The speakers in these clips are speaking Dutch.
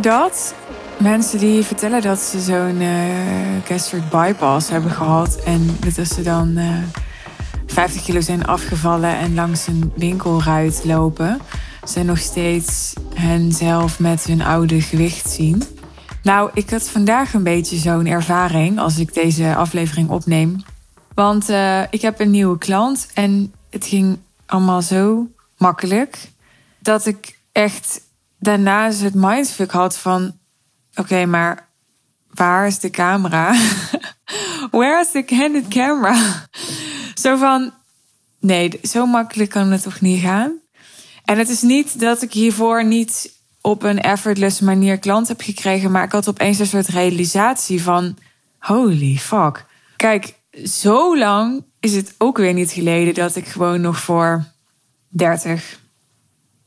Dat? Mensen die vertellen dat ze zo'n uh, bypass hebben gehad. En dat ze dan uh, 50 kilo zijn afgevallen en langs een winkelruit lopen. Ze nog steeds henzelf met hun oude gewicht zien. Nou, ik had vandaag een beetje zo'n ervaring als ik deze aflevering opneem. Want uh, ik heb een nieuwe klant en het ging allemaal zo makkelijk dat ik echt daarna het mindfuck had van: oké, maar waar is de camera? Where is the candid camera? zo van: nee, zo makkelijk kan het toch niet gaan? En het is niet dat ik hiervoor niet op een effortless manier klant heb gekregen, maar ik had opeens een soort realisatie van: holy fuck. Kijk, zo lang is het ook weer niet geleden dat ik gewoon nog voor 30,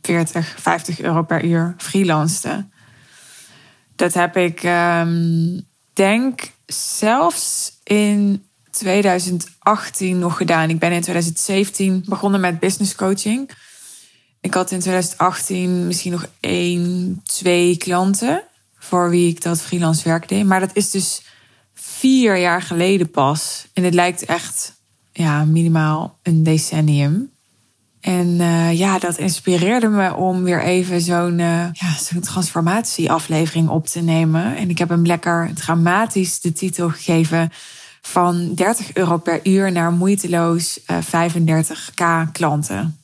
40, 50 euro per uur freelancede. Dat heb ik, um, denk zelfs in 2018 nog gedaan. Ik ben in 2017 begonnen met business coaching. Ik had in 2018 misschien nog één, twee klanten voor wie ik dat freelance werk deed. Maar dat is dus vier jaar geleden pas. En het lijkt echt ja, minimaal een decennium. En uh, ja, dat inspireerde me om weer even zo'n uh, ja, zo'n transformatieaflevering op te nemen. En ik heb hem lekker dramatisch de titel gegeven van 30 euro per uur naar moeiteloos uh, 35k klanten.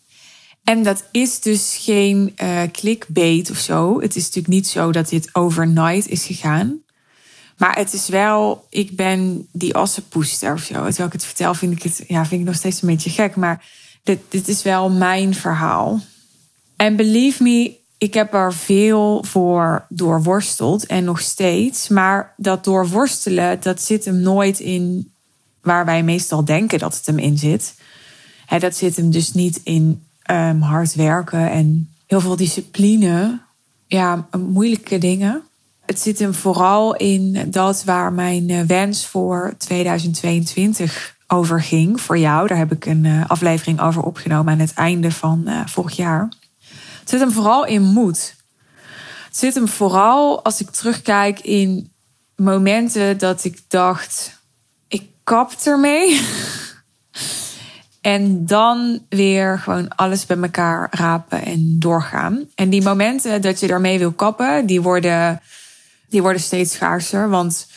En dat is dus geen clickbait of zo. Het is natuurlijk niet zo dat dit overnight is gegaan. Maar het is wel, ik ben die assenpoester of zo. Terwijl ik het vertel, vind ik het ja, vind ik nog steeds een beetje gek. Maar dit, is wel mijn verhaal. En believe me, ik heb er veel voor doorworsteld en nog steeds. Maar dat doorworstelen, dat zit hem nooit in waar wij meestal denken dat het hem in zit. Dat zit hem dus niet in um, hard werken en heel veel discipline. Ja, moeilijke dingen. Het zit hem vooral in dat waar mijn eh, wens voor 2022 over ging. Voor jou, daar heb ik een uh, aflevering over opgenomen aan het einde van uh, vorig jaar. Het zit hem vooral in moed. Het zit hem vooral als ik terugkijk in momenten dat ik dacht: ik kap ermee. En dan weer gewoon alles bij elkaar rapen en doorgaan. En die momenten dat je daarmee wil kappen, die worden, die worden steeds schaarser. Want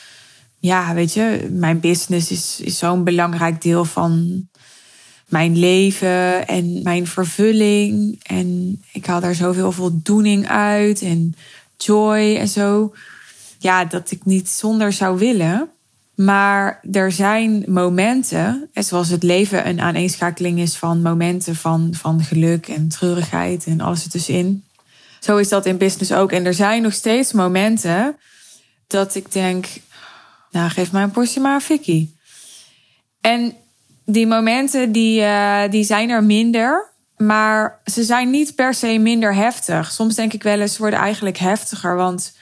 ja, weet je, mijn business is, is zo'n belangrijk deel van mijn leven en mijn vervulling. En ik haal daar zoveel voldoening uit en joy en zo. Ja, dat ik niet zonder zou willen. Maar er zijn momenten, zoals het leven een aaneenschakeling is van momenten van, van geluk en treurigheid en alles ertussenin. Zo is dat in business ook. En er zijn nog steeds momenten dat ik denk, nou geef mij een portie maar. En die momenten die, uh, die zijn er minder, maar ze zijn niet per se minder heftig. Soms denk ik wel eens, ze worden eigenlijk heftiger, want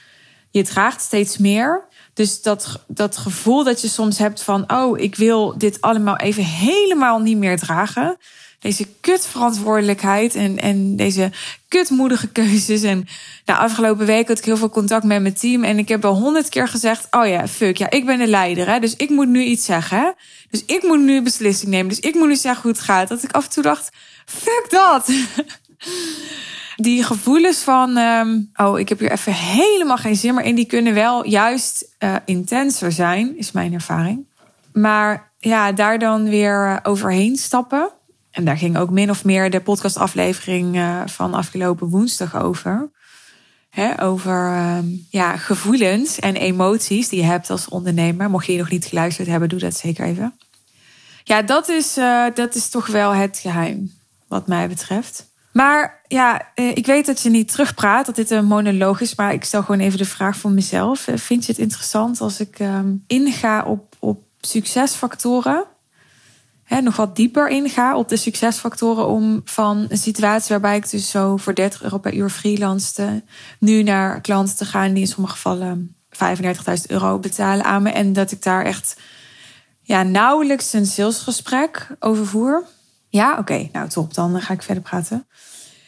je draagt steeds meer. Dus dat, dat gevoel dat je soms hebt van, oh, ik wil dit allemaal even helemaal niet meer dragen. Deze kutverantwoordelijkheid en, en deze kutmoedige keuzes. En nou, afgelopen week had ik heel veel contact met mijn team. En ik heb al honderd keer gezegd: Oh ja, fuck, ja, ik ben de leider. Hè, dus ik moet nu iets zeggen. Hè? Dus ik moet nu beslissing nemen. Dus ik moet nu zeggen hoe het gaat. Dat ik af en toe dacht: Fuck dat. Die gevoelens van, um, oh, ik heb hier even helemaal geen zin meer in, die kunnen wel juist uh, intenser zijn, is mijn ervaring. Maar ja, daar dan weer uh, overheen stappen. En daar ging ook min of meer de podcastaflevering uh, van afgelopen woensdag over. Over um, ja, gevoelens en emoties die je hebt als ondernemer. Mocht je nog niet geluisterd hebben, doe dat zeker even. Ja, dat is, dat is toch wel het geheim, wat mij betreft. Maar ja, eh, ik weet dat je niet terugpraat, dat dit een monoloog is, maar ik stel gewoon even de vraag voor mezelf. Eh, vind je het interessant als ik um, inga op, op succesfactoren? He, nog wat dieper inga op de succesfactoren om van een situatie waarbij ik dus zo voor 30 euro per uur freelance nu naar klanten te gaan die in sommige gevallen 35.000 euro betalen aan me. En dat ik daar echt ja, nauwelijks een salesgesprek over voer. Ja, oké. Nou, top. Dan ga ik verder praten.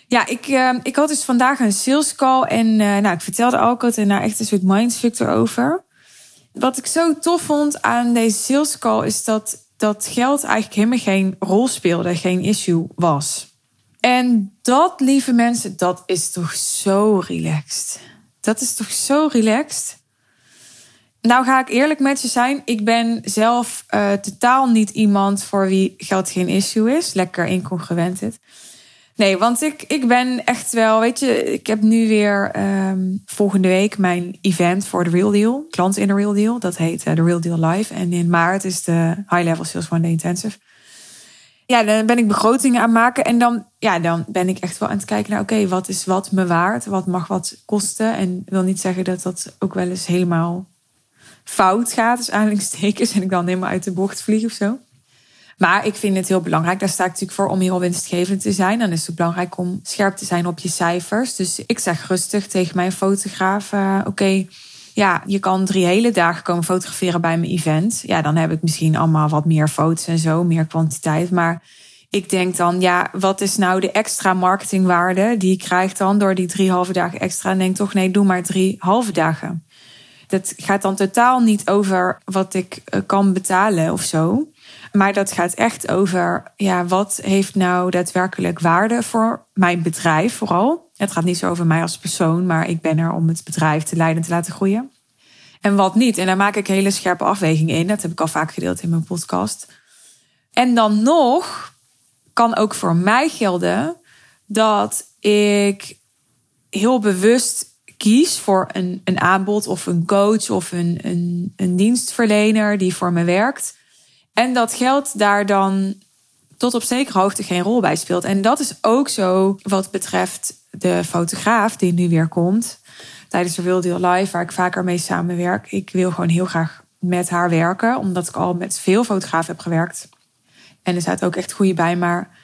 Ja, ik, uh, ik had dus vandaag een sales call en uh, nou, ik vertelde ook het nou echt een soort mindfuck erover. Wat ik zo tof vond aan deze sales call is dat dat geld eigenlijk helemaal geen rol speelde, geen issue was. En dat, lieve mensen, dat is toch zo relaxed. Dat is toch zo relaxed. Nou ga ik eerlijk met je zijn. Ik ben zelf uh, totaal niet iemand voor wie geld geen issue is. Lekker incongruent dit. Nee, want ik, ik ben echt wel, weet je, ik heb nu weer um, volgende week mijn event voor de Real Deal. Klant in de Real Deal. Dat heet de Real Deal Live. En in maart is de High Level Sales One Day Intensive. Ja, dan ben ik begrotingen aan maken. En dan, ja, dan ben ik echt wel aan het kijken naar, oké, wat is wat me waard? Wat mag wat kosten? En wil niet zeggen dat dat ook wel eens helemaal fout gaat. Dus aanhalingstekens. En ik dan helemaal uit de bocht vlieg of zo. Maar ik vind het heel belangrijk. Daar sta ik natuurlijk voor om heel winstgevend te zijn. Dan is het belangrijk om scherp te zijn op je cijfers. Dus ik zeg rustig tegen mijn fotograaf: uh, Oké, ja, je kan drie hele dagen komen fotograferen bij mijn event. Ja, dan heb ik misschien allemaal wat meer foto's en zo, meer kwantiteit. Maar ik denk dan, ja, wat is nou de extra marketingwaarde die ik krijg dan door die drie halve dagen extra? En denk toch, nee, doe maar drie halve dagen. Dat gaat dan totaal niet over wat ik eh, kan betalen of zo. Maar dat gaat echt over, ja, wat heeft nou daadwerkelijk waarde voor mijn bedrijf vooral. Het gaat niet zo over mij als persoon, maar ik ben er om het bedrijf te leiden en te laten groeien. En wat niet. En daar maak ik hele scherpe afwegingen in. Dat heb ik al vaak gedeeld in mijn podcast. En dan nog kan ook voor mij gelden dat ik heel bewust kies voor een, een aanbod of een coach of een, een, een dienstverlener die voor me werkt en dat geld daar dan tot op zekere hoogte geen rol bij speelt. En dat is ook zo wat betreft de fotograaf die nu weer komt. Tijdens de Real Deal Live, waar ik vaker mee samenwerk. Ik wil gewoon heel graag met haar werken, omdat ik al met veel fotografen heb gewerkt. En er staat ook echt goede bij. Maar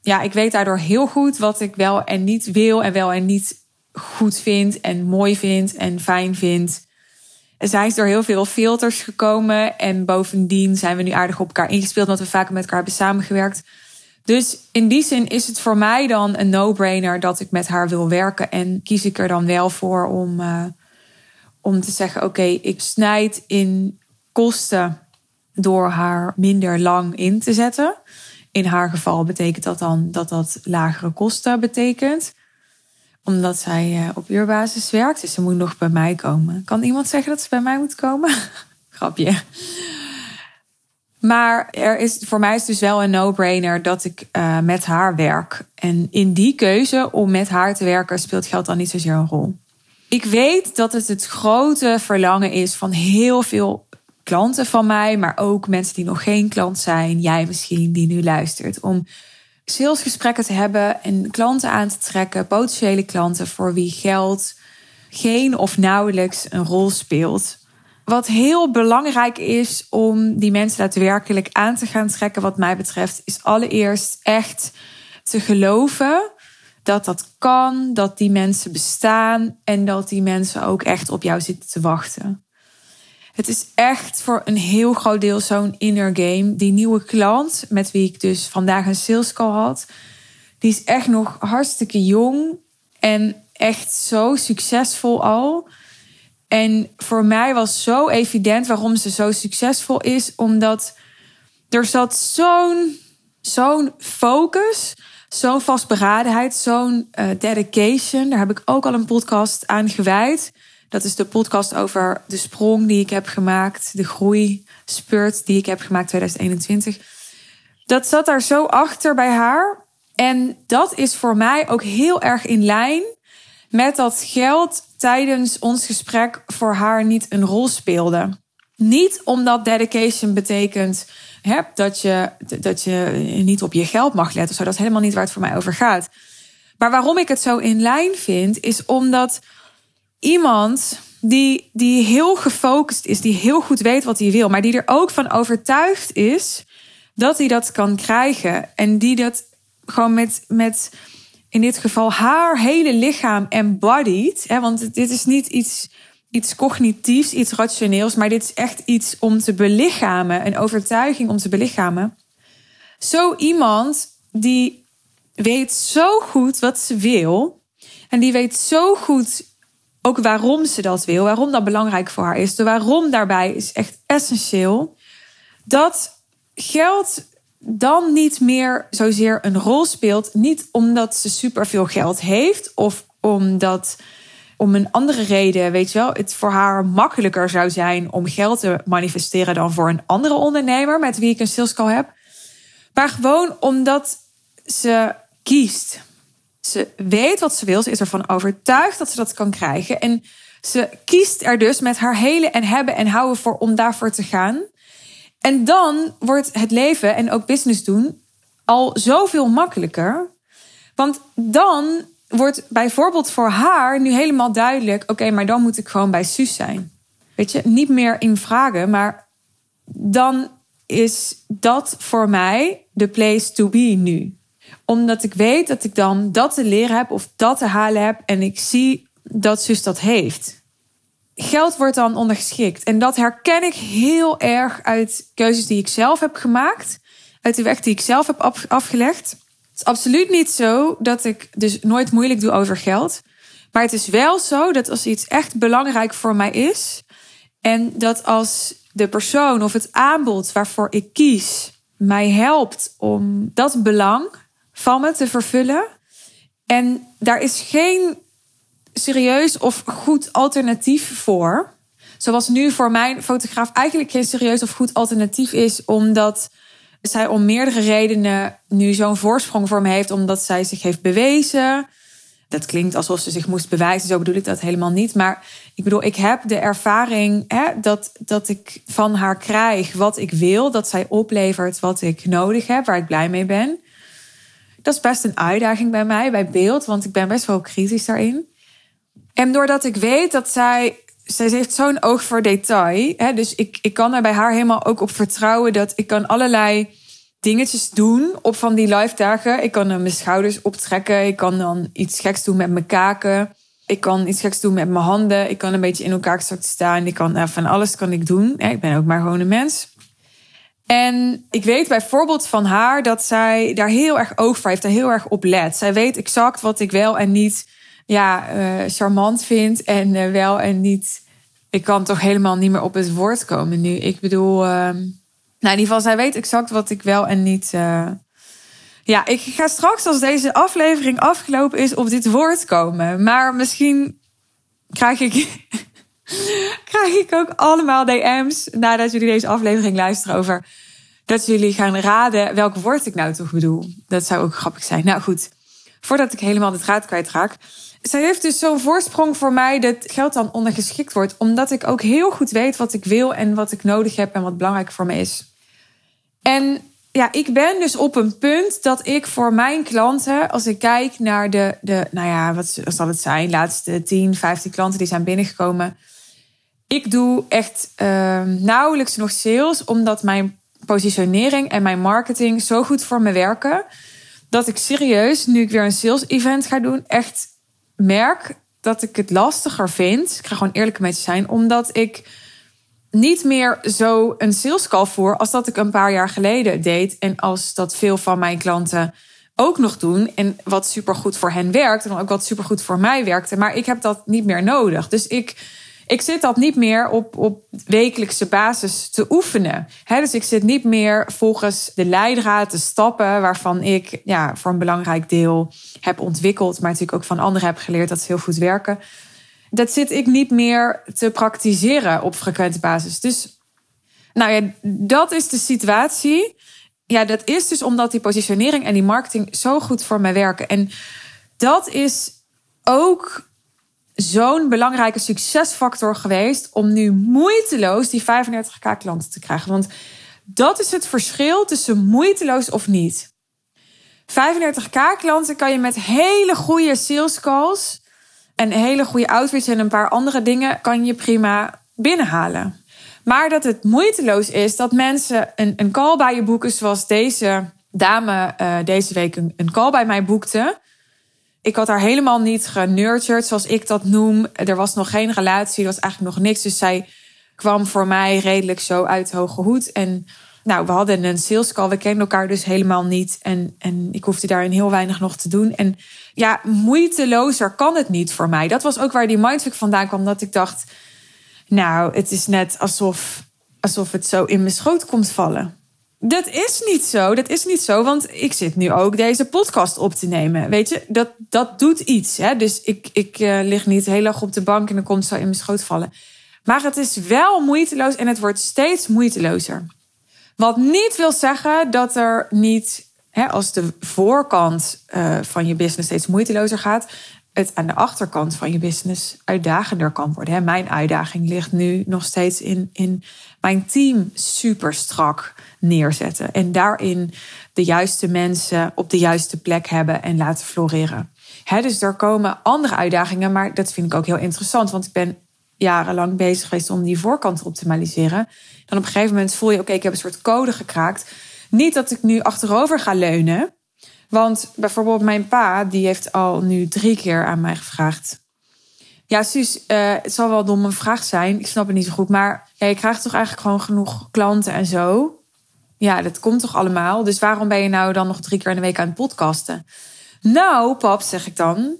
ja, ik weet daardoor heel goed wat ik wel en niet wil. En wel en niet goed vind. En mooi vind en fijn vind. Zij is door heel veel filters gekomen. En bovendien zijn we nu aardig op elkaar ingespeeld, omdat we vaak met elkaar hebben samengewerkt. Dus in die zin is het voor mij dan een no-brainer dat ik met haar wil werken. En kies ik er dan wel voor om, uh, om te zeggen: oké, ik snijd in kosten door haar minder lang in te zetten. In haar geval betekent dat dan dat dat lagere kosten betekent omdat zij uh, op uurbasis werkt. Dus ze moet nog bij mij komen. Kan iemand zeggen dat ze bij mij moet komen? Grapje. Maar er is, voor mij is het dus wel een no-brainer dat ik uh, met haar werk. En in die keuze om met haar te werken speelt geld dan niet zozeer een rol. Ik weet dat het het grote verlangen is van heel veel klanten van mij, maar ook mensen die nog geen klant zijn, jij misschien die nu luistert, om salesgesprekken te hebben en klanten aan te trekken, potentiële klanten voor wie geld geen of nauwelijks een rol speelt. Wat heel belangrijk is om die mensen daadwerkelijk aan te gaan trekken, wat mij betreft, is allereerst echt te geloven dat dat kan, dat die mensen bestaan en dat die mensen ook echt op jou zitten te wachten. Het is echt voor een heel groot deel zo'n inner game. Die nieuwe klant, met wie ik dus vandaag een sales call had, die is echt nog hartstikke jong en echt zo succesvol al. En voor mij was zo evident waarom ze zo succesvol is, omdat er zat zo'n zo'n focus, zo'n vastberadenheid, zo'n uh, dedication. Daar heb ik ook al een podcast aan gewijd. Dat is de podcast over de sprong die ik heb gemaakt, de groeispurt die ik heb gemaakt 2021. Dat zat daar zo achter bij haar. En dat is voor mij ook heel erg in lijn met dat geld tijdens ons gesprek voor haar niet een rol speelde. Niet omdat dedication betekent hè, dat, je, dat je niet op je geld mag letten. Dat is helemaal niet waar het voor mij over gaat. Maar waarom ik het zo in lijn vind, is omdat iemand die, die heel gefocust is, die heel goed weet wat hij wil, maar die er ook van overtuigd is dat hij dat kan krijgen. En die dat gewoon met, met in dit geval haar hele lichaam embodied. Hè, want dit is niet iets, iets cognitiefs, iets rationeels, maar dit is echt iets om te belichamen, een overtuiging om te belichamen. Zo iemand die weet zo goed wat ze wil. En die weet zo goed ook waarom ze dat wil, waarom dat belangrijk voor haar is. De waarom daarbij is echt essentieel. Dat geld dan niet meer zozeer een rol speelt. Niet omdat ze superveel geld heeft of omdat om een andere reden, weet je wel, het voor haar makkelijker zou zijn om geld te manifesteren dan voor een andere ondernemer met wie ik een sales call heb. Maar gewoon omdat ze kiest. Ze weet wat ze wil, ze is ervan overtuigd dat ze dat kan krijgen. En ze kiest er dus met haar hele en hebben en houden voor om daarvoor te gaan. En dan wordt het leven en ook business doen al zoveel makkelijker. Want dan wordt bijvoorbeeld voor haar nu helemaal duidelijk: oké, maar dan moet ik gewoon bij Suus zijn. Weet je, niet meer in vragen, maar dan is dat voor mij de place to be nu. Omdat ik weet dat ik dan dat te leren heb of dat te halen heb en ik zie dat Sus dat heeft. Geld wordt dan ondergeschikt. En dat herken ik heel erg uit keuzes die ik zelf heb gemaakt. Uit de weg die ik zelf heb afgelegd is absoluut niet zo dat ik dus nooit moeilijk doe over geld. Maar het is wel zo dat als iets echt belangrijk voor mij is. En dat als de persoon of het aanbod waarvoor ik kies mij helpt om dat belang van me te vervullen. En daar is geen serieus of goed alternatief voor. Zoals nu voor mijn fotograaf eigenlijk geen serieus of goed alternatief is, omdat zij om meerdere redenen nu zo'n voorsprong voor me heeft, omdat zij zich heeft bewezen. Dat klinkt alsof ze zich moest bewijzen, zo bedoel ik dat helemaal niet. Maar ik bedoel, ik heb de ervaring hè, dat, dat ik van haar krijg wat ik wil, dat zij oplevert wat ik nodig heb, waar ik blij mee ben. Dat is best een uitdaging bij mij, bij beeld, want ik ben best wel kritisch daarin. En doordat ik weet dat zij zij heeft zo'n oog voor detail. Hè? Dus ik, ik kan er bij haar helemaal ook op vertrouwen dat ik kan allerlei dingetjes doen op van die live dagen. Ik kan mijn schouders optrekken. Ik kan dan iets geks doen met mijn kaken. Ik kan iets geks doen met mijn handen. Ik kan een beetje in elkaar staan. Ik kan nou, van alles kan ik doen. Ik ben ook maar gewoon een mens. En ik weet bijvoorbeeld van haar dat zij daar heel erg oog voor heeft, daar heel erg op let. Zij weet exact wat ik wel en niet ja, uh, charmant vind en uh, wel en niet. Ik kan toch helemaal niet meer op het woord komen nu. Ik bedoel, uh, nou in ieder geval, zij weet exact wat ik wel en niet. Ja, ik ga straks als deze aflevering afgelopen is op dit woord komen. Maar misschien krijg ik, krijg ik ook allemaal DM's nadat jullie deze aflevering luisteren over dat jullie gaan raden welk woord ik nou toch bedoel. Dat zou ook grappig zijn. Nou goed, voordat ik helemaal de draad kwijtraak zij heeft dus zo'n voorsprong voor mij dat geld dan ondergeschikt wordt. Omdat ik ook heel goed weet wat ik wil en wat ik nodig heb en wat belangrijk voor me is. En ja, ik ben dus op een punt dat ik voor mijn klanten, als ik kijk naar de, de nou ja, wat zal het zijn, laatste 10, 15 klanten die zijn binnengekomen. Ik doe echt uh, nauwelijks nog sales, omdat mijn positionering en mijn marketing zo goed voor me werken. Dat ik serieus, nu ik weer een sales event ga doen, echt merk dat ik het lastiger vind. Ik ga gewoon eerlijk mee te zijn, omdat ik niet meer zo een sales call voer als dat ik een paar jaar geleden deed. En als dat veel van mijn klanten ook nog doen. En wat supergoed voor hen werkt. En ook wat supergoed voor mij werkte. Maar ik heb dat niet meer nodig. Dus ik ik zit dat niet meer op, op wekelijkse basis te oefenen. dus ik zit niet meer volgens de leidraad, de stappen waarvan ik ja, voor een belangrijk deel heb ontwikkeld, maar natuurlijk ook van anderen heb geleerd dat ze heel goed werken. Dat zit ik niet meer te praktiseren op frequente basis. Dus nou ja, dat is de situatie. Ja, dat is dus omdat die positionering en die marketing zo goed voor mij werken. En dat is ook zo'n belangrijke succesfactor geweest om nu moeiteloos die 35k klanten te krijgen. Want dat is het verschil tussen moeiteloos of niet. 35k klanten kan je met hele goede sales calls en hele goede outfits en een paar andere dingen kan je prima binnenhalen. Maar dat het moeiteloos is dat mensen een, een call bij je boeken, zoals deze dame uh, deze week een, een call bij mij boekte. Ik had haar helemaal niet genurtured, zoals ik dat noem. Er was nog geen relatie, er was eigenlijk nog niks. Dus zij kwam voor mij redelijk zo uit hoge hoed. En Nou, we hadden een sales call. We kenden elkaar dus helemaal niet. En, en ik hoefde daarin heel weinig nog te doen. En ja, moeitelozer kan het niet voor mij. Dat was ook waar die mindfuck vandaan kwam. Dat ik dacht, nou, het is net alsof, alsof het zo in mijn schoot komt vallen. Dat is niet zo. Dat is niet zo. Want ik zit nu ook deze podcast op te nemen. Weet je, dat, dat doet iets. Hè? Dus ik, ik uh, lig niet heel erg op de bank en dan komt zo in mijn schoot vallen. Maar het is wel moeiteloos en het wordt steeds moeitelozer. Wat niet wil zeggen dat er niet, hè, als de voorkant uh, van je business steeds moeitelozer gaat, het aan de achterkant van je business uitdagender kan worden. Hè. Mijn uitdaging ligt nu nog steeds in, in mijn team super strak neerzetten. En daarin de juiste mensen op de juiste plek hebben en laten floreren. Dus er komen andere uitdagingen, maar dat vind ik ook heel interessant. Want ik ben jarenlang bezig geweest om die voorkant te optimaliseren. Dan op een gegeven moment voel je, oké, ik heb een soort code gekraakt. Niet dat ik nu achterover ga leunen. Want bijvoorbeeld mijn pa, die heeft al nu drie keer aan mij gevraagd. Ja, Suus, uh, het zal wel een domme vraag zijn. Ik snap het niet zo goed. Maar ja, je krijgt toch eigenlijk gewoon genoeg klanten en zo. Ja, dat komt toch allemaal. Dus waarom ben je nou dan nog drie keer in de week aan het podcasten? Nou, pap, zeg ik dan.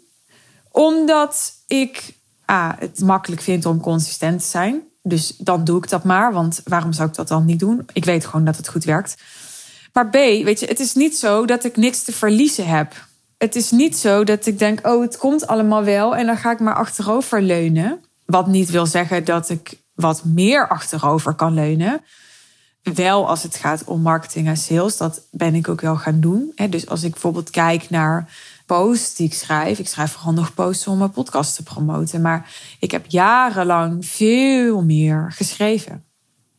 Omdat ik A, het makkelijk vind om consistent te zijn. Dus dan doe ik dat maar. Want waarom zou ik dat dan niet doen? Ik weet gewoon dat het goed werkt. Maar B, weet je, het is niet zo dat ik niks te verliezen heb. Het is niet zo dat ik denk, oh, het komt allemaal wel en dan ga ik maar achterover leunen. Wat niet wil zeggen dat ik wat meer achterover kan leunen. Wel als het gaat om marketing en sales, dat ben ik ook wel gaan doen. Dus als ik bijvoorbeeld kijk naar posts die ik schrijf. Ik schrijf vooral nog posts om mijn podcast te promoten. Maar ik heb jarenlang veel meer geschreven.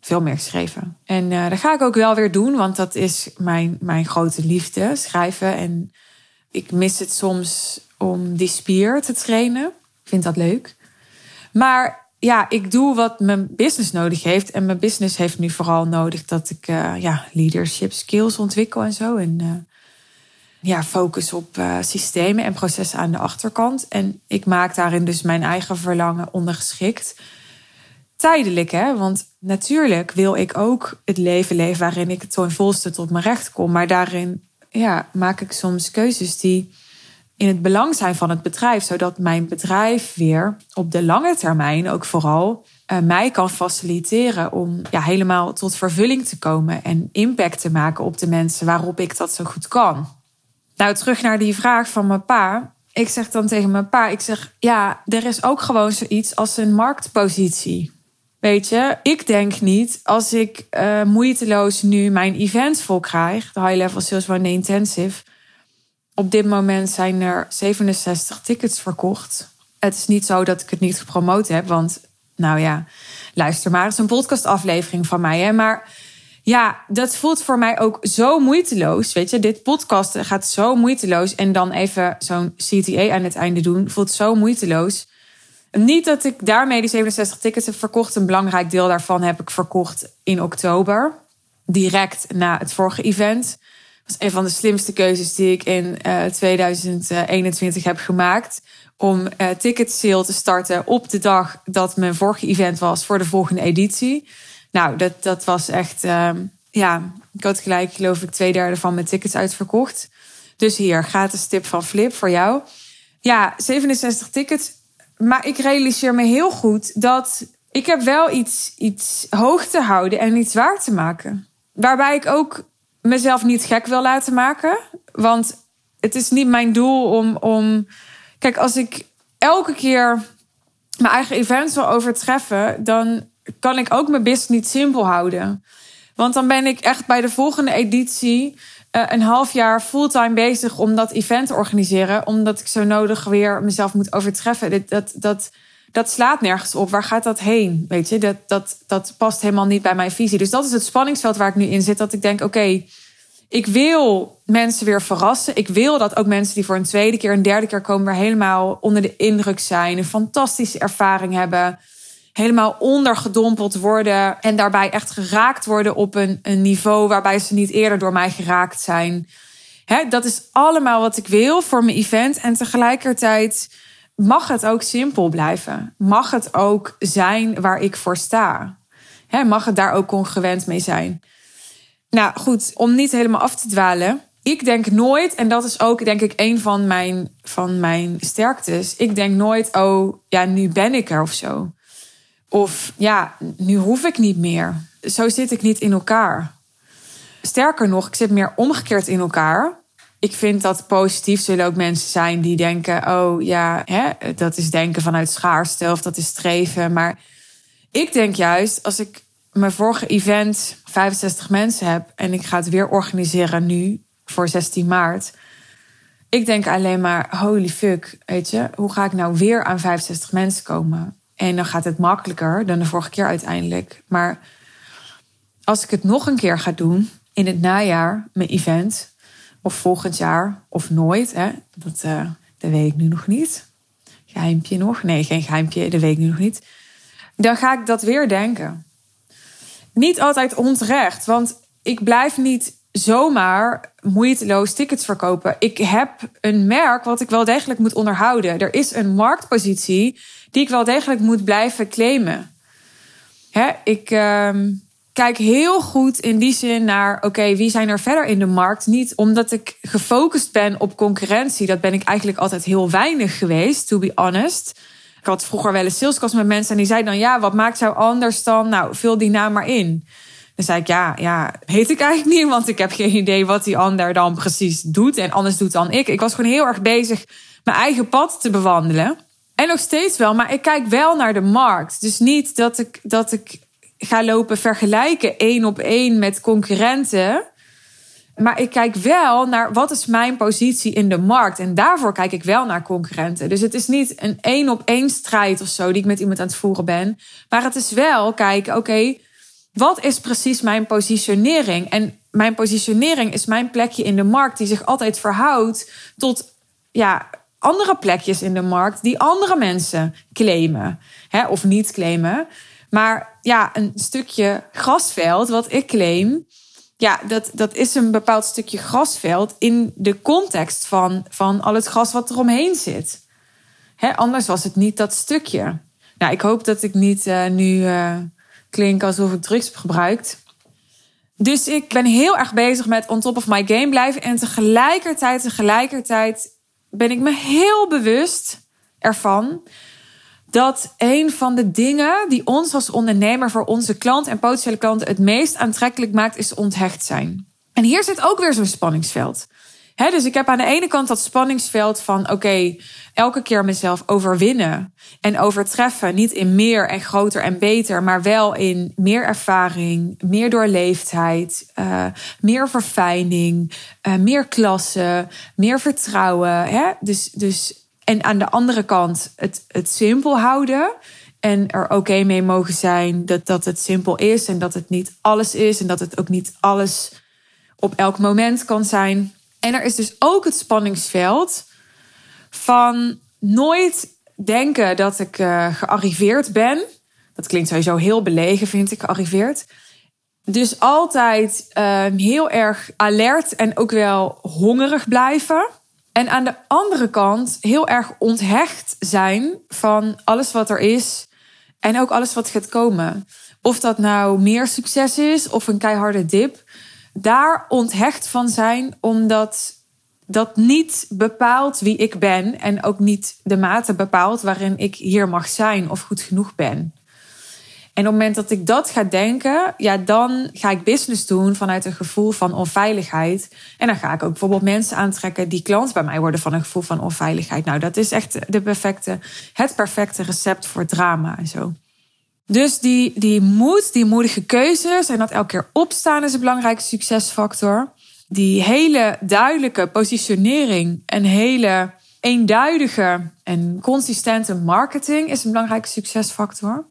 Veel meer geschreven. En uh, dat ga ik ook wel weer doen, want dat is mijn, mijn grote liefde, schrijven. En ik mis het soms om die spier te trainen. Ik vind dat leuk. Maar ja, ik doe wat mijn business nodig heeft. En mijn business heeft nu vooral nodig dat ik uh, ja, leadership skills ontwikkel en zo. En uh, ja, focus op uh, systemen en processen aan de achterkant. En ik maak daarin dus mijn eigen verlangen ondergeschikt. Tijdelijk, hè? Want natuurlijk wil ik ook het leven leven waarin ik in volste tot mijn recht kom. Maar daarin ja, maak ik soms keuzes die in het belang zijn van het bedrijf, zodat mijn bedrijf weer op de lange termijn ook vooral uh, mij kan faciliteren om ja, helemaal tot vervulling te komen en impact te maken op de mensen waarop ik dat zo goed kan. Nou, terug naar die vraag van mijn pa. Ik zeg dan tegen mijn pa, ik zeg, ja, er is ook gewoon zoiets als een marktpositie. Weet je, ik denk niet als ik uh, moeiteloos nu mijn events vol krijg, de High Level Sales One Intensive. Op dit moment zijn er 67 tickets verkocht. Het is niet zo dat ik het niet gepromoot heb, want nou ja, luister maar, is een podcastaflevering van mij. Maar ja, dat voelt voor mij ook zo moeiteloos. Weet je, dit podcast gaat zo moeiteloos. En dan even zo'n CTA aan het einde doen, voelt zo moeiteloos. Niet dat ik daarmee die 67 tickets heb verkocht. Een belangrijk deel daarvan heb ik verkocht in oktober. Direct na het vorige event. Was een van de slimste keuzes die ik in uh, eh, 2021 heb gemaakt. Om uh, ticket sale te starten op de dag dat mijn vorige event was voor de volgende editie. Nou, dat, dat was echt, uh, ja, ik had gelijk, geloof ik, twee derde van mijn tickets uitverkocht. Dus hier, gratis tip van Flip voor jou. Ja, 67 tickets. Maar ik realiseer me heel goed dat ik heb wel iets, iets hoog te houden en iets waar te maken. Waarbij ik ook mezelf niet gek wil laten maken. Want het is niet mijn doel om. om kijk, als ik elke keer mijn eigen events wil overtreffen, dan kan ik ook mijn business niet simpel houden. Want dan ben ik echt bij de volgende editie uh, een half jaar fulltime bezig om dat event te organiseren. Omdat ik zo nodig weer mezelf moet overtreffen. Dat, dat, dat, dat slaat nergens op. Waar gaat dat heen? Weet je, dat, dat, dat past helemaal niet bij mijn visie. Dus dat is het spanningsveld waar ik nu in zit. Dat ik denk, oké, ik wil mensen weer verrassen. Ik wil dat ook mensen die voor een tweede keer, een derde keer komen, weer helemaal onder de indruk zijn. Een fantastische ervaring hebben helemaal ondergedompeld worden en daarbij echt geraakt worden op een, een niveau waarbij ze niet eerder door mij geraakt zijn. dat is allemaal wat ik wil voor mijn event. En tegelijkertijd mag het ook simpel blijven. Mag het ook zijn waar ik voor sta. mag het daar ook congruent mee zijn. Nou goed, om niet helemaal af te dwalen. Ik denk nooit, en dat is ook denk ik een van mijn, van mijn sterktes. Ik denk nooit, oh ja, nu ben ik er of zo. Of ja, nu hoef ik niet meer. Zo zit ik niet in elkaar. Sterker nog, ik zit meer omgekeerd in elkaar. Ik vind dat positief zullen ook mensen zijn die denken: oh ja, hè, dat is denken vanuit schaarste of dat is streven. Maar ik denk juist, als ik mijn vorige event 65 mensen heb en ik ga het weer organiseren nu voor 16 maart. Ik denk alleen maar: holy fuck, weet je, hoe ga ik nou weer aan 65 mensen komen? En dan gaat het makkelijker dan de vorige keer uiteindelijk. Maar als ik het nog een keer ga doen in het najaar, mijn event, of volgend jaar, of nooit, hè, dat, uh, dat weet ik nu nog niet. Geheimpje nog? Nee, geen geheimpje, dat weet ik nu nog niet. Dan ga ik dat weer denken. Niet altijd onterecht, want ik blijf niet zomaar moeiteloos tickets verkopen. Ik heb een merk wat ik wel degelijk moet onderhouden. Er is een marktpositie die ik wel degelijk moet blijven claimen. Hè, ik uh, kijk heel goed in die zin naar, oké, wie zijn er verder in de markt? Niet omdat ik gefocust ben op concurrentie. Dat ben ik eigenlijk altijd heel weinig geweest, to be honest. Ik had vroeger wel een salescast met mensen en die zeiden dan, ja, wat maakt jou anders dan? Nou, vul die naam maar in. Dan zei ik, ja, ja, weet ik eigenlijk niet, want ik heb geen idee wat die ander dan precies doet en anders doet dan ik. Ik was gewoon heel erg bezig mijn eigen pad te bewandelen. En nog steeds wel, maar ik kijk wel naar de markt. Dus niet dat ik, dat ik ga lopen vergelijken één op één met concurrenten. Maar ik kijk wel naar wat is mijn positie in de markt. En daarvoor kijk ik wel naar concurrenten. Dus het is niet een één op één strijd of zo die ik met iemand aan het voeren ben. Maar het is wel kijken, oké, wat is precies mijn positionering? En mijn positionering is mijn plekje in de markt die zich altijd verhoudt tot ja, andere plekjes in de markt die andere mensen claimen. Hè, of niet claimen. Maar ja, een stukje grasveld wat ik claim. Ja, dat, dat is een bepaald stukje grasveld in de context van, van al het gras wat er omheen zit. Hè, anders was het niet dat stukje. Nou, ik hoop dat ik niet uh, nu uh, klink alsof ik drugs heb gebruikt. Dus ik ben heel erg bezig met on top of my game blijven. En tegelijkertijd, tegelijkertijd ben ik me heel bewust ervan dat een van de dingen die ons als ondernemer voor onze klant en potentiële klanten het meest aantrekkelijk maakt, is onthecht zijn. En hier zit ook weer zo'n spanningsveld. dus ik heb aan de ene kant dat spanningsveld van oké, elke keer mezelf overwinnen en overtreffen. Niet in meer en groter en beter, maar wel in meer ervaring, meer doorleefdheid, uh, meer verfijning, uh, meer klasse, meer vertrouwen. Dus, dus en aan de andere kant het, het simpel houden. En er oké mee mogen zijn dat, dat het simpel is. En dat het niet alles is. En dat het ook niet alles op elk moment kan zijn. En er is dus ook het spanningsveld van nooit denken dat ik uh, gearriveerd ben. Dat klinkt sowieso heel belegen, vind ik, gearriveerd. Dus altijd uh, heel erg alert en ook wel hongerig blijven. En aan de andere kant heel erg onthecht zijn van alles wat er is en ook alles wat gaat komen. Of dat nou meer succes is of een keiharde dip. Daar onthecht van zijn, omdat dat niet bepaalt wie ik ben en ook niet de mate bepaalt waarin ik hier mag zijn of goed genoeg ben. En op het moment dat ik dat ga denken, ja, dan ga ik business doen vanuit een gevoel van onveiligheid. En dan ga ik ook bijvoorbeeld mensen aantrekken die klant bij mij worden van een gevoel van onveiligheid. Nou, dat is echt de perfecte, het perfecte recept voor drama en zo. Dus die, die moed, die moedige keuzes en dat elke keer opstaan is een belangrijke succesfactor. Die hele duidelijke positionering en hele eenduidige en consistente marketing is een belangrijke succesfactor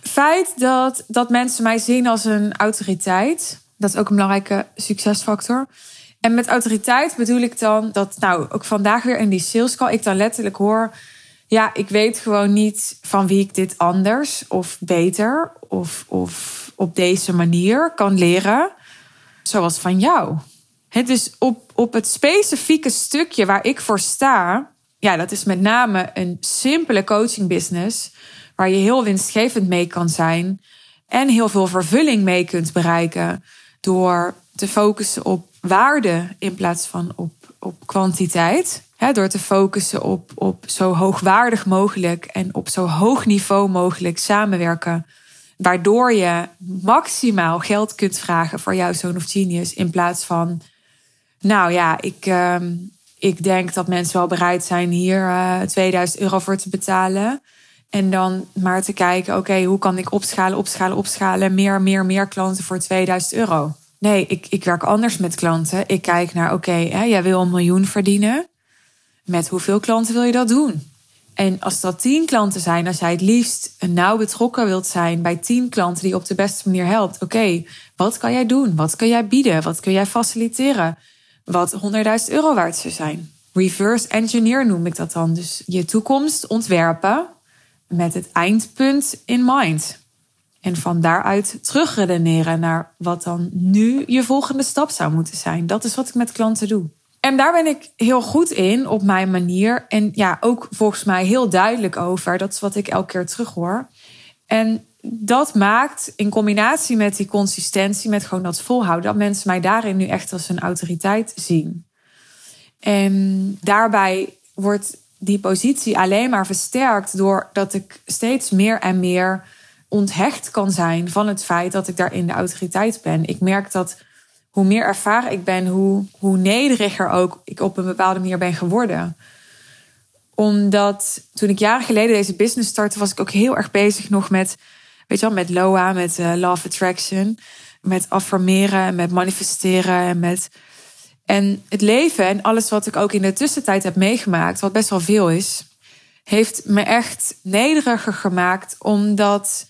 feit dat, dat mensen mij zien als een autoriteit, dat is ook een belangrijke succesfactor. En met autoriteit bedoel ik dan dat, nou, ook vandaag weer in die sales call, ik dan letterlijk hoor, ja, ik weet gewoon niet van wie ik dit anders of beter of, of op deze manier kan leren, zoals van jou. Het dus op, op het specifieke stukje waar ik voor sta, ja, dat is met name een simpele coaching business waar je heel winstgevend mee kan zijn en heel veel vervulling mee kunt bereiken. door te focussen op waarde in plaats van op, op kwantiteit. door te focussen op, op zo hoogwaardig mogelijk en op zo hoog niveau mogelijk samenwerken. Waardoor je maximaal geld kunt vragen voor jouw zoon of genius. In plaats van, nou ja, ik, ehm, ik denk dat mensen wel bereid zijn hier uh, eh, 2000 euro voor te betalen. En dan maar te kijken, oké, hoe kan ik opschalen, opschalen, opschalen. Meer, meer, meer klanten voor 2000 euro. Nee, ik, ik werk anders met klanten. Ik kijk naar, oké, jij wil een miljoen verdienen. Met hoeveel klanten wil je dat doen? En als dat tien klanten zijn, als jij het liefst nauw betrokken wilt zijn bij tien klanten die op de beste manier helpt. Oké, wat kan jij doen? Wat kun jij bieden? Wat kun jij faciliteren? Wat 100.000 euro waard zou zijn. Reverse engineer noem ik dat dan. Dus je toekomst ontwerpen met het eindpunt in mind. En van daaruit terugredeneren naar wat dan nu je volgende stap zou moeten zijn. Dat is wat ik met klanten doe. En daar ben ik heel goed in op mijn manier. En ja, ook volgens mij heel duidelijk over. Dat is wat ik elke keer terughoor. En dat maakt in combinatie met die consistentie, met gewoon dat volhouden, dat mensen mij daarin nu echt als een autoriteit zien. En daarbij wordt die positie alleen maar versterkt doordat ik steeds meer en meer onthecht kan zijn van het feit dat ik daarin de autoriteit ben. Ik merk dat hoe meer ervaren ik ben, hoe, hoe nederiger ook ik op een bepaalde manier ben geworden. Omdat toen ik jaren geleden deze business startte, was ik ook heel erg bezig nog met, weet je wel, met LOA, met uh, Love Attraction, met affirmeren, met manifesteren en met. En het leven en alles wat ik ook in de tussentijd heb meegemaakt, wat best wel veel is, heeft me echt nederiger gemaakt, omdat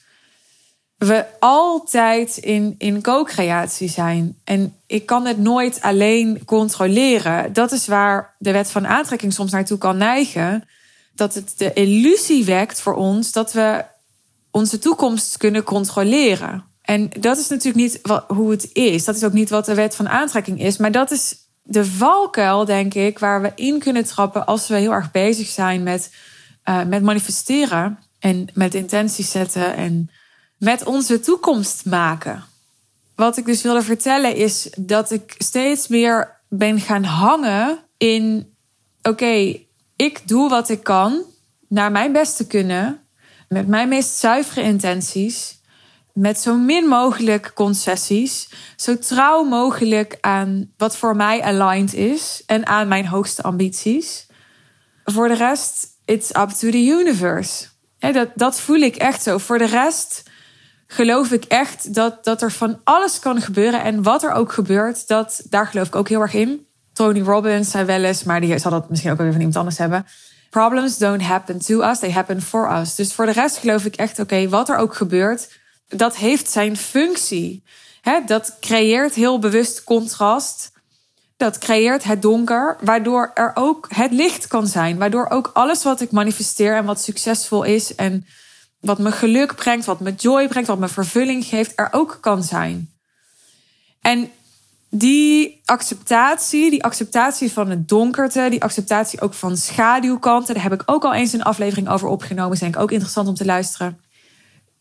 we altijd in, in co-creatie zijn. En ik kan het nooit alleen controleren. Dat is waar de wet van aantrekking soms naartoe kan neigen. Dat het de illusie wekt voor ons dat we onze toekomst kunnen controleren. En dat is natuurlijk niet hoe het is. Dat is ook niet wat de wet van aantrekking is. Maar dat is de valkuil, denk ik, waar we in kunnen trappen als we heel erg bezig zijn met, uh, met manifesteren en met intenties zetten en met onze toekomst maken. Wat ik dus wilde vertellen is dat ik steeds meer ben gaan hangen in: oké, ik doe wat ik kan, naar mijn beste kunnen, met mijn meest zuivere intenties, met zo min mogelijk concessies, zo trouw mogelijk aan wat voor mij aligned is en aan mijn hoogste ambities. Voor de rest, it's up to the universe. dat, dat voel ik echt zo. Voor de rest geloof ik echt dat, dat er van alles kan gebeuren. En wat er ook gebeurt, dat, daar geloof ik ook heel erg in. Tony Robbins zei wel eens, maar die zal dat misschien ook weer van iemand anders hebben. Problems don't happen to us, they happen for us. Dus voor de rest geloof ik echt, oké, wat er ook gebeurt, dat heeft zijn functie. Dat creëert heel bewust contrast. Dat creëert het donker, waardoor er ook het licht kan zijn. Waardoor ook alles wat ik manifesteer en wat succesvol is en wat me geluk brengt, wat me joy brengt, wat me vervulling geeft, er ook kan zijn. En die acceptatie, die acceptatie van het donkerte, die acceptatie ook van schaduwkanten, daar heb ik ook al eens een aflevering over opgenomen. Is denk ik ook interessant om te luisteren.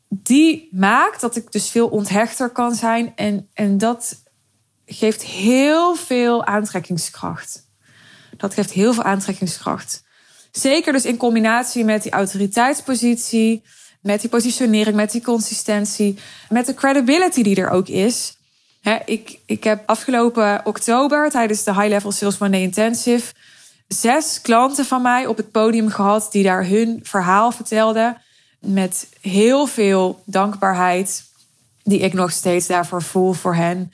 Die maakt dat ik dus veel onthechter kan zijn. En, en dat geeft heel veel aantrekkingskracht. Dat geeft heel veel aantrekkingskracht. Zeker dus in combinatie met die autoriteitspositie met die positionering, met die consistentie, met de credibility die er ook is. ik, ik heb afgelopen oktober tijdens de High Level Sales Monday Intensive zes klanten van mij op het podium gehad die daar hun verhaal vertelden. Met heel veel dankbaarheid, die ik nog steeds daarvoor voel voor hen.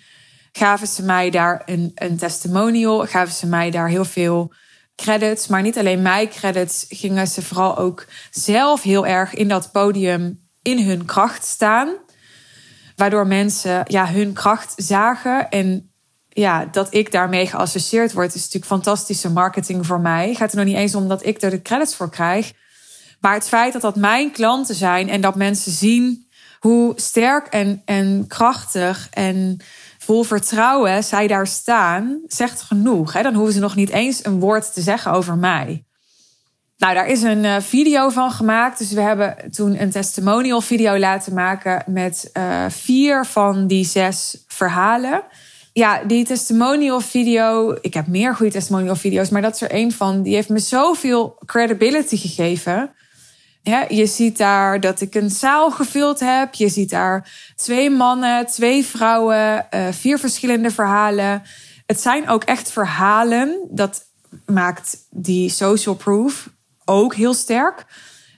Gaven ze mij daar een, een testimonial, gaven ze mij daar heel veel credits. Maar niet alleen mij credits, gingen ze vooral ook zelf heel erg in dat podium in hun kracht staan. Waardoor mensen ja, hun kracht zagen. En ja, dat ik daarmee geassocieerd word, is natuurlijk fantastische marketing voor mij. Gaat er nog niet eens om dat ik er de credits voor krijg. Maar het feit dat dat mijn klanten zijn en dat mensen zien hoe sterk en, en krachtig en vol vertrouwen zij daar staan, zegt genoeg. Hè? Dan hoeven ze nog niet eens een woord te zeggen over mij. Nou, daar is een uh, video van gemaakt. Dus we hebben toen een testimonial video laten maken met uh, vier van die zes verhalen. Ja, die testimonial video. Ik heb meer goede testimonial video's, maar dat is er een van. Die heeft me zoveel credibility gegeven. Je ziet daar dat ik een zaal gevuld heb. Je ziet daar twee mannen, twee vrouwen, uh, vier verschillende verhalen. Het zijn ook echt verhalen. Dat maakt die social proof ook heel sterk.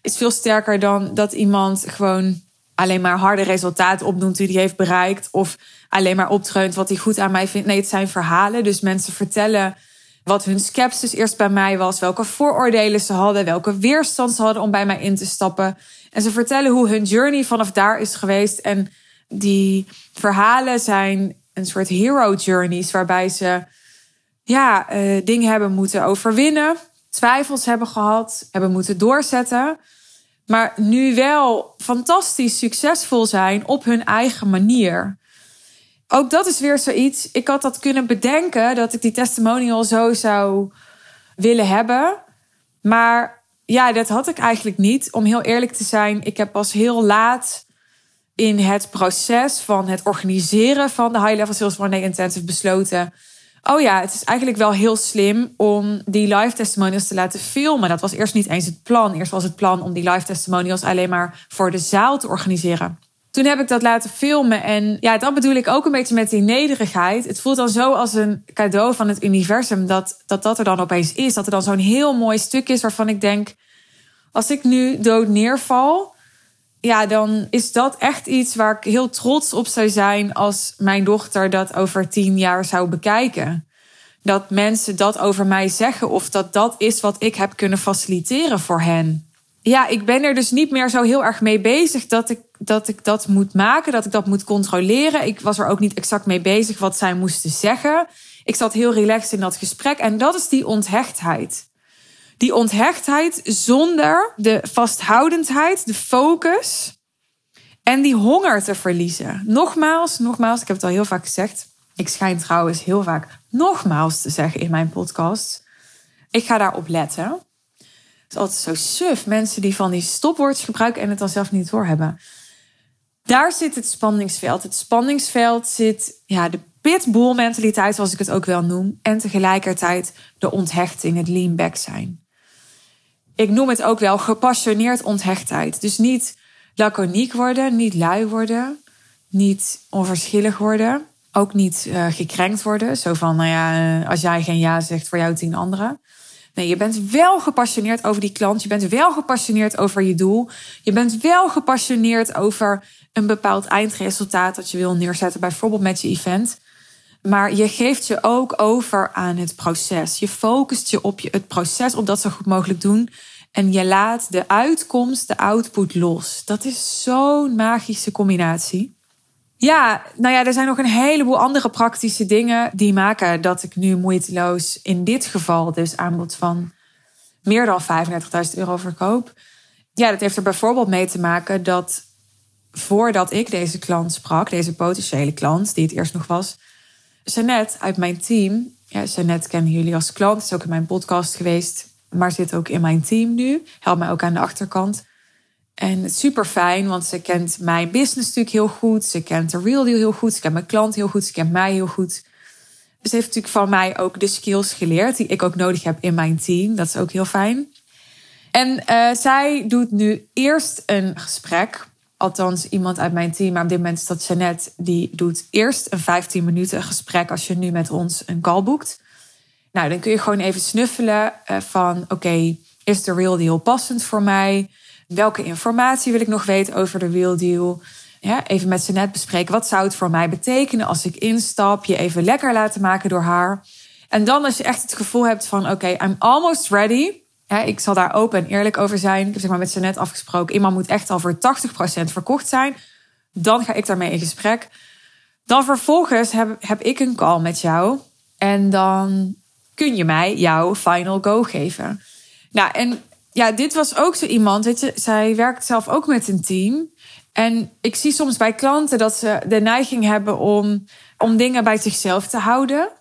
Is veel sterker dan dat iemand gewoon alleen maar harde resultaten opnoemt die hij heeft bereikt. Of alleen maar optreunt wat hij goed aan mij vindt. Nee, het zijn verhalen. Dus mensen vertellen wat hun sceptisch eerst bij mij was. Welke vooroordelen ze hadden. Welke weerstand ze hadden om bij mij in te stappen. En ze vertellen hoe hun journey vanaf daar is geweest. En die verhalen zijn een soort hero journeys. Waarbij ze ja, uh, dingen hebben moeten overwinnen twijfels hebben gehad, hebben moeten doorzetten. Maar nu wel fantastisch succesvol zijn op hun eigen manier. Ook dat is weer zoiets. Ik had dat kunnen bedenken dat ik die testimonial zo zou willen hebben. Maar ja, dat had ik eigenlijk niet. Om heel eerlijk te zijn, ik heb pas heel laat in het proces van het organiseren van de High Level Sales One Intensive besloten oh ja, het is eigenlijk wel heel slim om die live testimonials te laten filmen. Dat was eerst niet eens het plan. Eerst was het plan om die live testimonials alleen maar voor de zaal te organiseren. Toen heb ik dat laten filmen. En ja, dat bedoel ik ook een beetje met die nederigheid. Het voelt dan zo als een cadeau van het universum dat dat, dat er dan opeens is. Dat er dan zo'n heel mooi stuk is waarvan ik denk: als ik nu dood neerval, ja, dan is dat echt iets waar ik heel trots op zou zijn als mijn dochter dat over tien jaar zou bekijken. Dat mensen dat over mij zeggen of dat dat is wat ik heb kunnen faciliteren voor hen. Ja, ik ben er dus niet meer zo heel erg mee bezig dat ik, dat ik dat moet maken, dat ik dat moet controleren. Ik was er ook niet exact mee bezig wat zij moesten zeggen. Ik zat heel relaxed in dat gesprek en dat is die onthechtheid die onthechtheid zonder de vasthoudendheid, de focus en die honger te verliezen. Nogmaals, nogmaals, ik heb het al heel vaak gezegd. Ik schijn trouwens heel vaak nogmaals te zeggen in mijn podcast. Ik ga daarop letten. Het is altijd zo suf. Mensen die van die stopwoords gebruiken en het dan zelf niet doorhebben. Daar zit het spanningsveld. Het spanningsveld zit ja, de pitbull mentaliteit, zoals ik het ook wel noem. En tegelijkertijd de onthechting, het lean back zijn ik noem het ook wel gepassioneerd onthechtheid. Dus niet laconiek worden, niet lui worden, niet onverschillig worden, ook niet uh, gekrenkt worden. Zo van, nou ja, eh, als jij geen ja zegt, voor jou tien anderen. Nee, je bent wel gepassioneerd over die klant. Je bent wel gepassioneerd over je doel. Je bent wel gepassioneerd over een bepaald eindresultaat dat je wil neerzetten, bijvoorbeeld met je event. Maar je geeft je ook over aan het proces. Je focust je op je, het proces, op dat zo goed mogelijk doen. En je laat de uitkomst, de output los. Dat is zo'n magische combinatie. Ja, nou ja, er zijn nog een heleboel andere praktische dingen die maken dat ik nu moeiteloos in dit geval dus aanbod van meer dan 35.000 euro verkoop. Ja, dat heeft er bijvoorbeeld mee te maken dat voordat ik deze klant sprak, deze potentiële klant, die het eerst nog was, Jeannette uit mijn team. Ja, Jeannette kennen jullie als klant, is ook in mijn podcast geweest, maar zit ook in mijn team nu. Helpt mij ook aan de achterkant. En super fijn, want ze kent mijn business natuurlijk heel goed. Ze kent de real deal heel goed. Ze kent mijn klant heel goed. Ze kent mij heel goed. Dus ze heeft natuurlijk van mij ook de skills geleerd die ik ook nodig heb in mijn team. Dat is ook heel fijn. En uh, zij doet nu eerst een gesprek althans iemand uit mijn team, maar op dit moment is dat Jeannette, die doet eerst een 15 minuten gesprek als je nu met ons een call boekt. Nou, dan kun je gewoon even snuffelen eh, van oké, is de real deal passend voor mij? Welke informatie wil ik nog weten over de real deal? Ja, even met Jeannette bespreken. Wat zou het voor mij betekenen als ik instap? Je even lekker laten maken door haar. En dan als je echt het gevoel hebt van oké, I'm almost ready ik zal daar open en eerlijk over zijn. Ik heb zeg maar met afgesproken. Iemand moet echt al voor 80% verkocht zijn. Dan ga ik daarmee in gesprek. Dan vervolgens heb ik een call met jou. En dan kun je mij jouw final go geven. Nou, en ja, dit was ook zo iemand. Weet je, zij werkt zelf ook met een team. En ik zie soms bij klanten dat ze de neiging hebben om, om dingen bij zichzelf te houden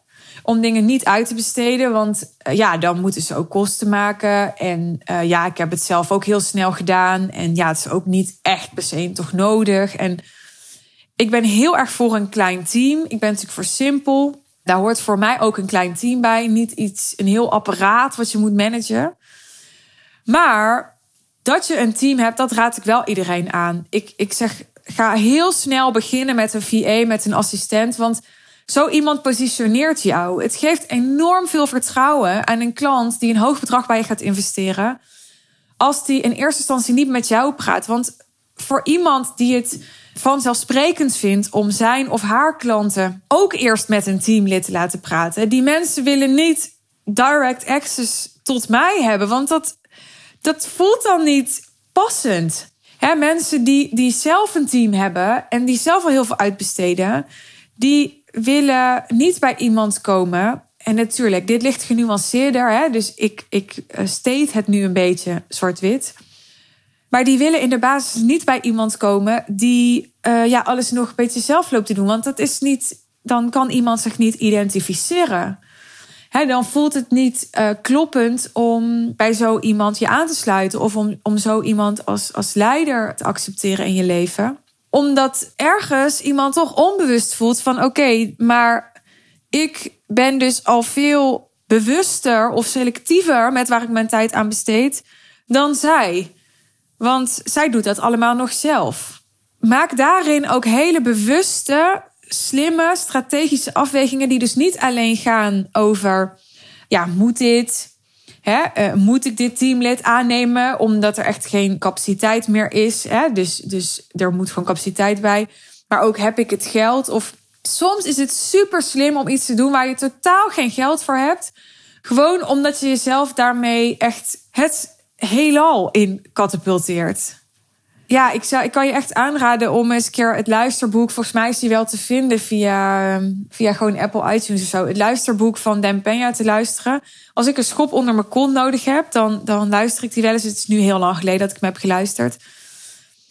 om dingen niet uit te besteden. Want eh, ja, dan moeten ze ook kosten maken. En uh, ja, ik heb het zelf ook heel snel gedaan. En ja, het is ook niet echt per se toch nodig. En ik ben heel erg voor een klein team. Ik ben natuurlijk voor simpel. Daar hoort voor mij ook een klein team bij. Niet iets, een heel apparaat wat je moet managen. Maar dat je een team hebt, dat raad ik wel iedereen aan. Ik, ik zeg, ga heel snel beginnen met een VA, met een assistent. Want zo iemand positioneert jou. Het geeft enorm veel vertrouwen aan een klant die een hoog bedrag bij je gaat investeren. Als die in eerste instantie niet met jou praat. Want voor iemand die het vanzelfsprekend vindt om zijn of haar klanten ook eerst met een teamlid te laten praten. Die mensen willen niet direct access tot mij hebben, want dat, dat voelt dan niet passend. Mensen die, die zelf een team hebben en die zelf al heel veel uitbesteden, die willen niet bij iemand komen. En natuurlijk, dit ligt genuanceerder, hè? dus ik, ik eh, steed het nu een beetje zwart-wit. Maar die willen in de basis niet bij iemand komen die uh, ja, alles nog een beetje zelf loopt te doen. Want dat is niet, dan kan iemand zich niet identificeren. He, dan voelt het niet uh, kloppend om bij zo iemand je aan te sluiten. Of om, om zo iemand als, als leider te accepteren in je leven. Omdat ergens iemand toch onbewust voelt van oké, maar ik ben dus al veel bewuster of selectiever met waar ik mijn tijd aan besteed dan zij. Want zij doet dat allemaal nog zelf. Maak daarin ook hele bewuste, slimme, strategische afwegingen die dus niet alleen gaan over, ja, moet dit? Hè, uh, moet ik dit teamlid aannemen omdat er echt geen capaciteit meer is? Hè? Dus, dus er moet gewoon capaciteit bij. Maar ook heb ik het geld? Of soms is het super slim om iets te doen waar je totaal geen geld voor hebt. Gewoon omdat je jezelf daarmee echt het heelal in katapulteert. Ja, ik, zou, ik kan je echt aanraden om eens een keer het luisterboek. Volgens mij is die wel te vinden via, via gewoon Apple iTunes of zo. Het luisterboek van Dan Peña te luisteren. Als ik een schop onder mijn kont nodig heb, dan, dan luister ik die wel eens. Het is nu heel lang geleden dat ik hem heb geluisterd.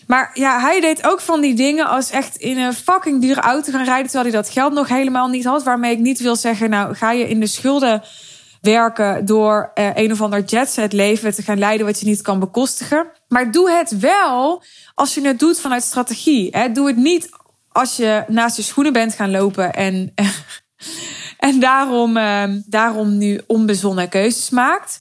Maar ja, hij deed ook van die dingen als echt in een fucking dure auto gaan rijden. Terwijl hij dat geld nog helemaal niet had. Waarmee ik niet wil zeggen, nou ga je in de schulden werken door uh, een of ander jetset leven te gaan leiden wat je niet kan bekostigen. Maar doe het wel als je het doet vanuit strategie. Hè. Doe het niet als je naast je schoenen bent gaan lopen en, en daarom, uh, daarom nu onbezonnen keuzes maakt.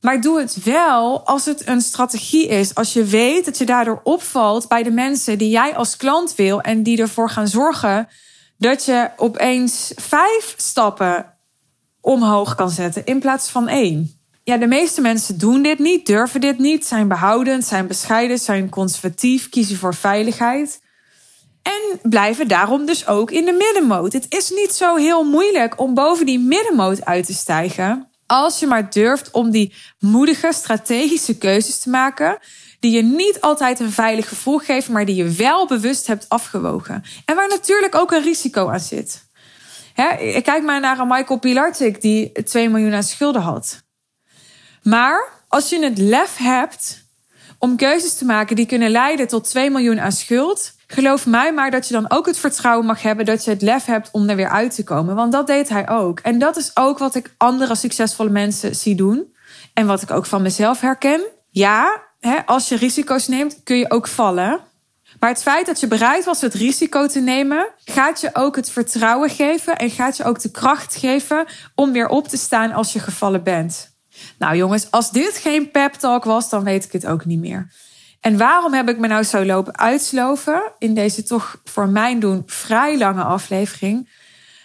Maar doe het wel als het een strategie is. Als je weet dat je daardoor opvalt bij de mensen die jij als klant wil en die ervoor gaan zorgen dat je opeens vijf stappen omhoog kan zetten in plaats van één. Ja, de meeste mensen doen dit niet, durven dit niet, zijn behoudend, zijn bescheiden, zijn conservatief, kiezen voor veiligheid. En blijven daarom dus ook in de middenmoot. Het is niet zo heel moeilijk om boven die middenmoot uit te stijgen. Als je maar durft om die moedige strategische keuzes te maken. Die je niet altijd een veilig gevoel geven, maar die je wel bewust hebt afgewogen. En waar natuurlijk ook een risico aan zit. Hè, kijk maar naar Michael Pilarczyk die 2 miljoen aan schulden had. Maar als je het lef hebt om keuzes te maken die kunnen leiden tot 2 miljoen aan schuld, geloof mij maar dat je dan ook het vertrouwen mag hebben dat je het lef hebt om er weer uit te komen. Want dat deed hij ook. En dat is ook wat ik andere succesvolle mensen zie doen. En wat ik ook van mezelf herken. Ja, hè, als je risico's neemt, kun je ook vallen. Maar het feit dat je bereid was het risico te nemen, gaat je ook het vertrouwen geven en gaat je ook de kracht geven om weer op te staan als je gevallen bent. Nou jongens, als dit geen pep talk was, dan weet ik het ook niet meer. En waarom heb ik me nou zo lopen uitsloven in deze toch voor mijn doen vrij lange aflevering?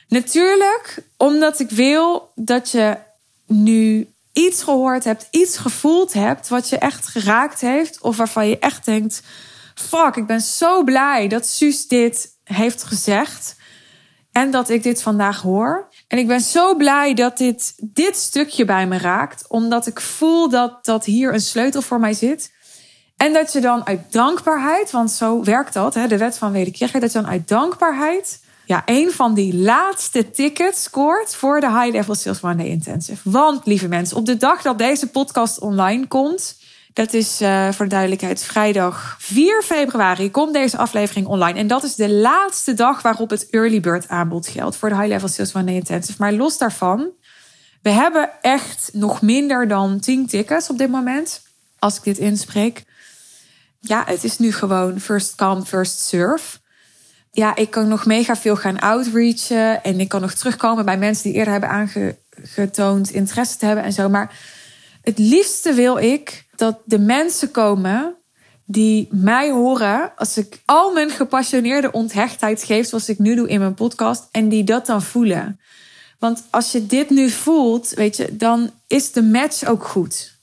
Natuurlijk omdat ik wil dat je nu iets gehoord hebt, iets gevoeld hebt wat je echt geraakt heeft of waarvan je echt denkt fuck, ik ben zo blij dat Suus dit heeft gezegd. En dat ik dit vandaag hoor. En ik ben zo blij dat dit, dit stukje bij me raakt. Omdat ik voel dat, dat hier een sleutel voor mij zit. En dat je dan uit dankbaarheid, want zo werkt dat, hè, de wet van wederkerigheid, dat je dan uit dankbaarheid ja, een van die laatste tickets scoort voor de High Level Sales One Day Intensive. Want, lieve mensen, op de dag dat deze podcast online komt, Dat is uh, voor de duidelijkheid vrijdag 4 februari komt deze aflevering online. En dat is de laatste dag waarop het early bird aanbod geldt voor de High Level Sales One Day Intensive. Maar los daarvan, we hebben echt nog minder dan 10 tickets op dit moment. Als ik dit inspreek. Ja, het is nu gewoon first come, first serve. Ja, ik kan nog mega veel gaan outreachen. En ik kan nog terugkomen bij mensen die eerder hebben aangetoond interesse te hebben en zo. Maar het liefste wil ik dat de mensen komen die mij horen als ik al mijn gepassioneerde onthechtheid geef, zoals ik nu doe in mijn podcast, en die dat dan voelen. Want als je dit nu voelt, weet je, dan is de match ook goed.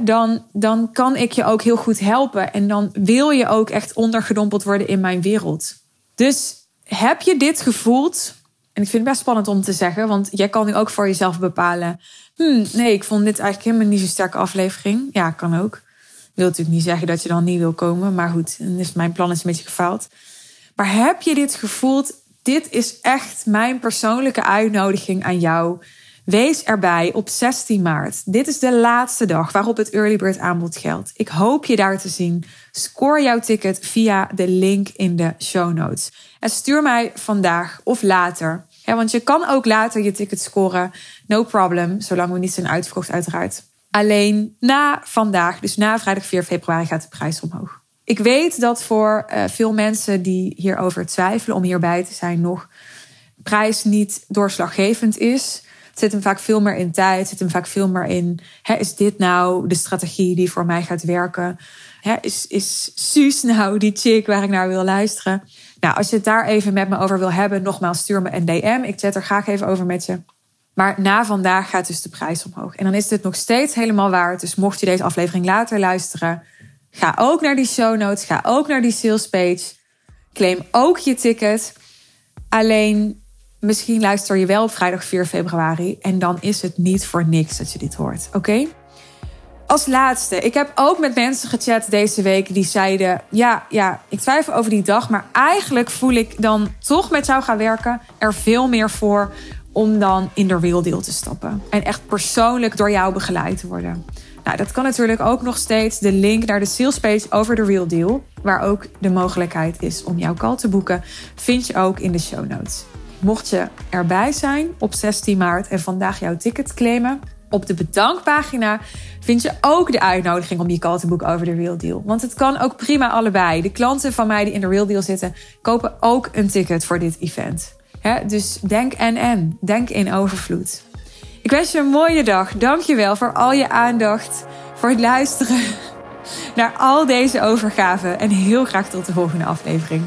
dan, dan kan ik je ook heel goed helpen. En dan wil je ook echt ondergedompeld worden in mijn wereld. Dus heb je dit gevoeld? En ik vind het best spannend om te zeggen, want jij kan nu ook voor jezelf bepalen. Hmm, nee, ik vond dit eigenlijk helemaal niet zo'n sterke aflevering. Ja, kan ook. Wil natuurlijk niet zeggen dat je dan niet wil komen, maar goed, mijn plan is een beetje gefaald. Maar heb je dit gevoeld? Dit is echt mijn persoonlijke uitnodiging aan jou. Wees erbij op 16 maart. Dit is de laatste dag waarop het early bird aanbod geldt. Ik hoop je daar te zien. Score jouw ticket via de link in de show notes. En stuur mij vandaag of later. Ja, want je kan ook later je ticket scoren. No problem, zolang we niet zijn uitverkocht uiteraard. Alleen na vandaag, dus na vrijdag 4 februari, gaat de prijs omhoog. Ik weet dat voor uh, veel mensen die hierover twijfelen om hierbij te zijn, nog prijs niet doorslaggevend is. Het zit hem vaak veel meer in tijd, het zit hem vaak veel meer in: hè, is dit nou de strategie die voor mij gaat werken? Hè, is, is Suus nou die chick waar ik naar wil luisteren? Nou, als je het daar even met me over wil hebben, nogmaals, stuur me een DM. Ik zet er graag even over met je. Maar na vandaag gaat dus de prijs omhoog. En dan is het nog steeds helemaal waard. Dus mocht je deze aflevering later luisteren, ga ook naar die show notes. Ga ook naar die sales page. Claim ook je ticket. Alleen misschien luister je wel op vrijdag 4 februari. En dan is het niet voor niks dat je dit hoort. Oké? Als laatste, ik heb ook met mensen gechat deze week die zeiden: Ja, ja, ik twijfel over die dag, maar eigenlijk voel ik dan toch met jou gaan werken er veel meer voor om dan in de real deal te stappen. En echt persoonlijk door jou begeleid te worden. Nou, dat kan natuurlijk ook nog steeds. De link naar de sales page over de real deal, waar ook de mogelijkheid is om jouw call te boeken, vind je ook in de show notes. Mocht je erbij zijn op 16 maart en vandaag jouw ticket claimen, op de bedankpagina vind je ook de uitnodiging om je call te boeken over de Real Deal. Want het kan ook prima allebei. De klanten van mij die in de Real Deal zitten, kopen ook een ticket voor dit event. dus denk en en. Denk in overvloed. Ik wens je een mooie dag. Dankjewel voor al je aandacht, voor het luisteren naar al deze overgaven. En heel graag tot de volgende aflevering.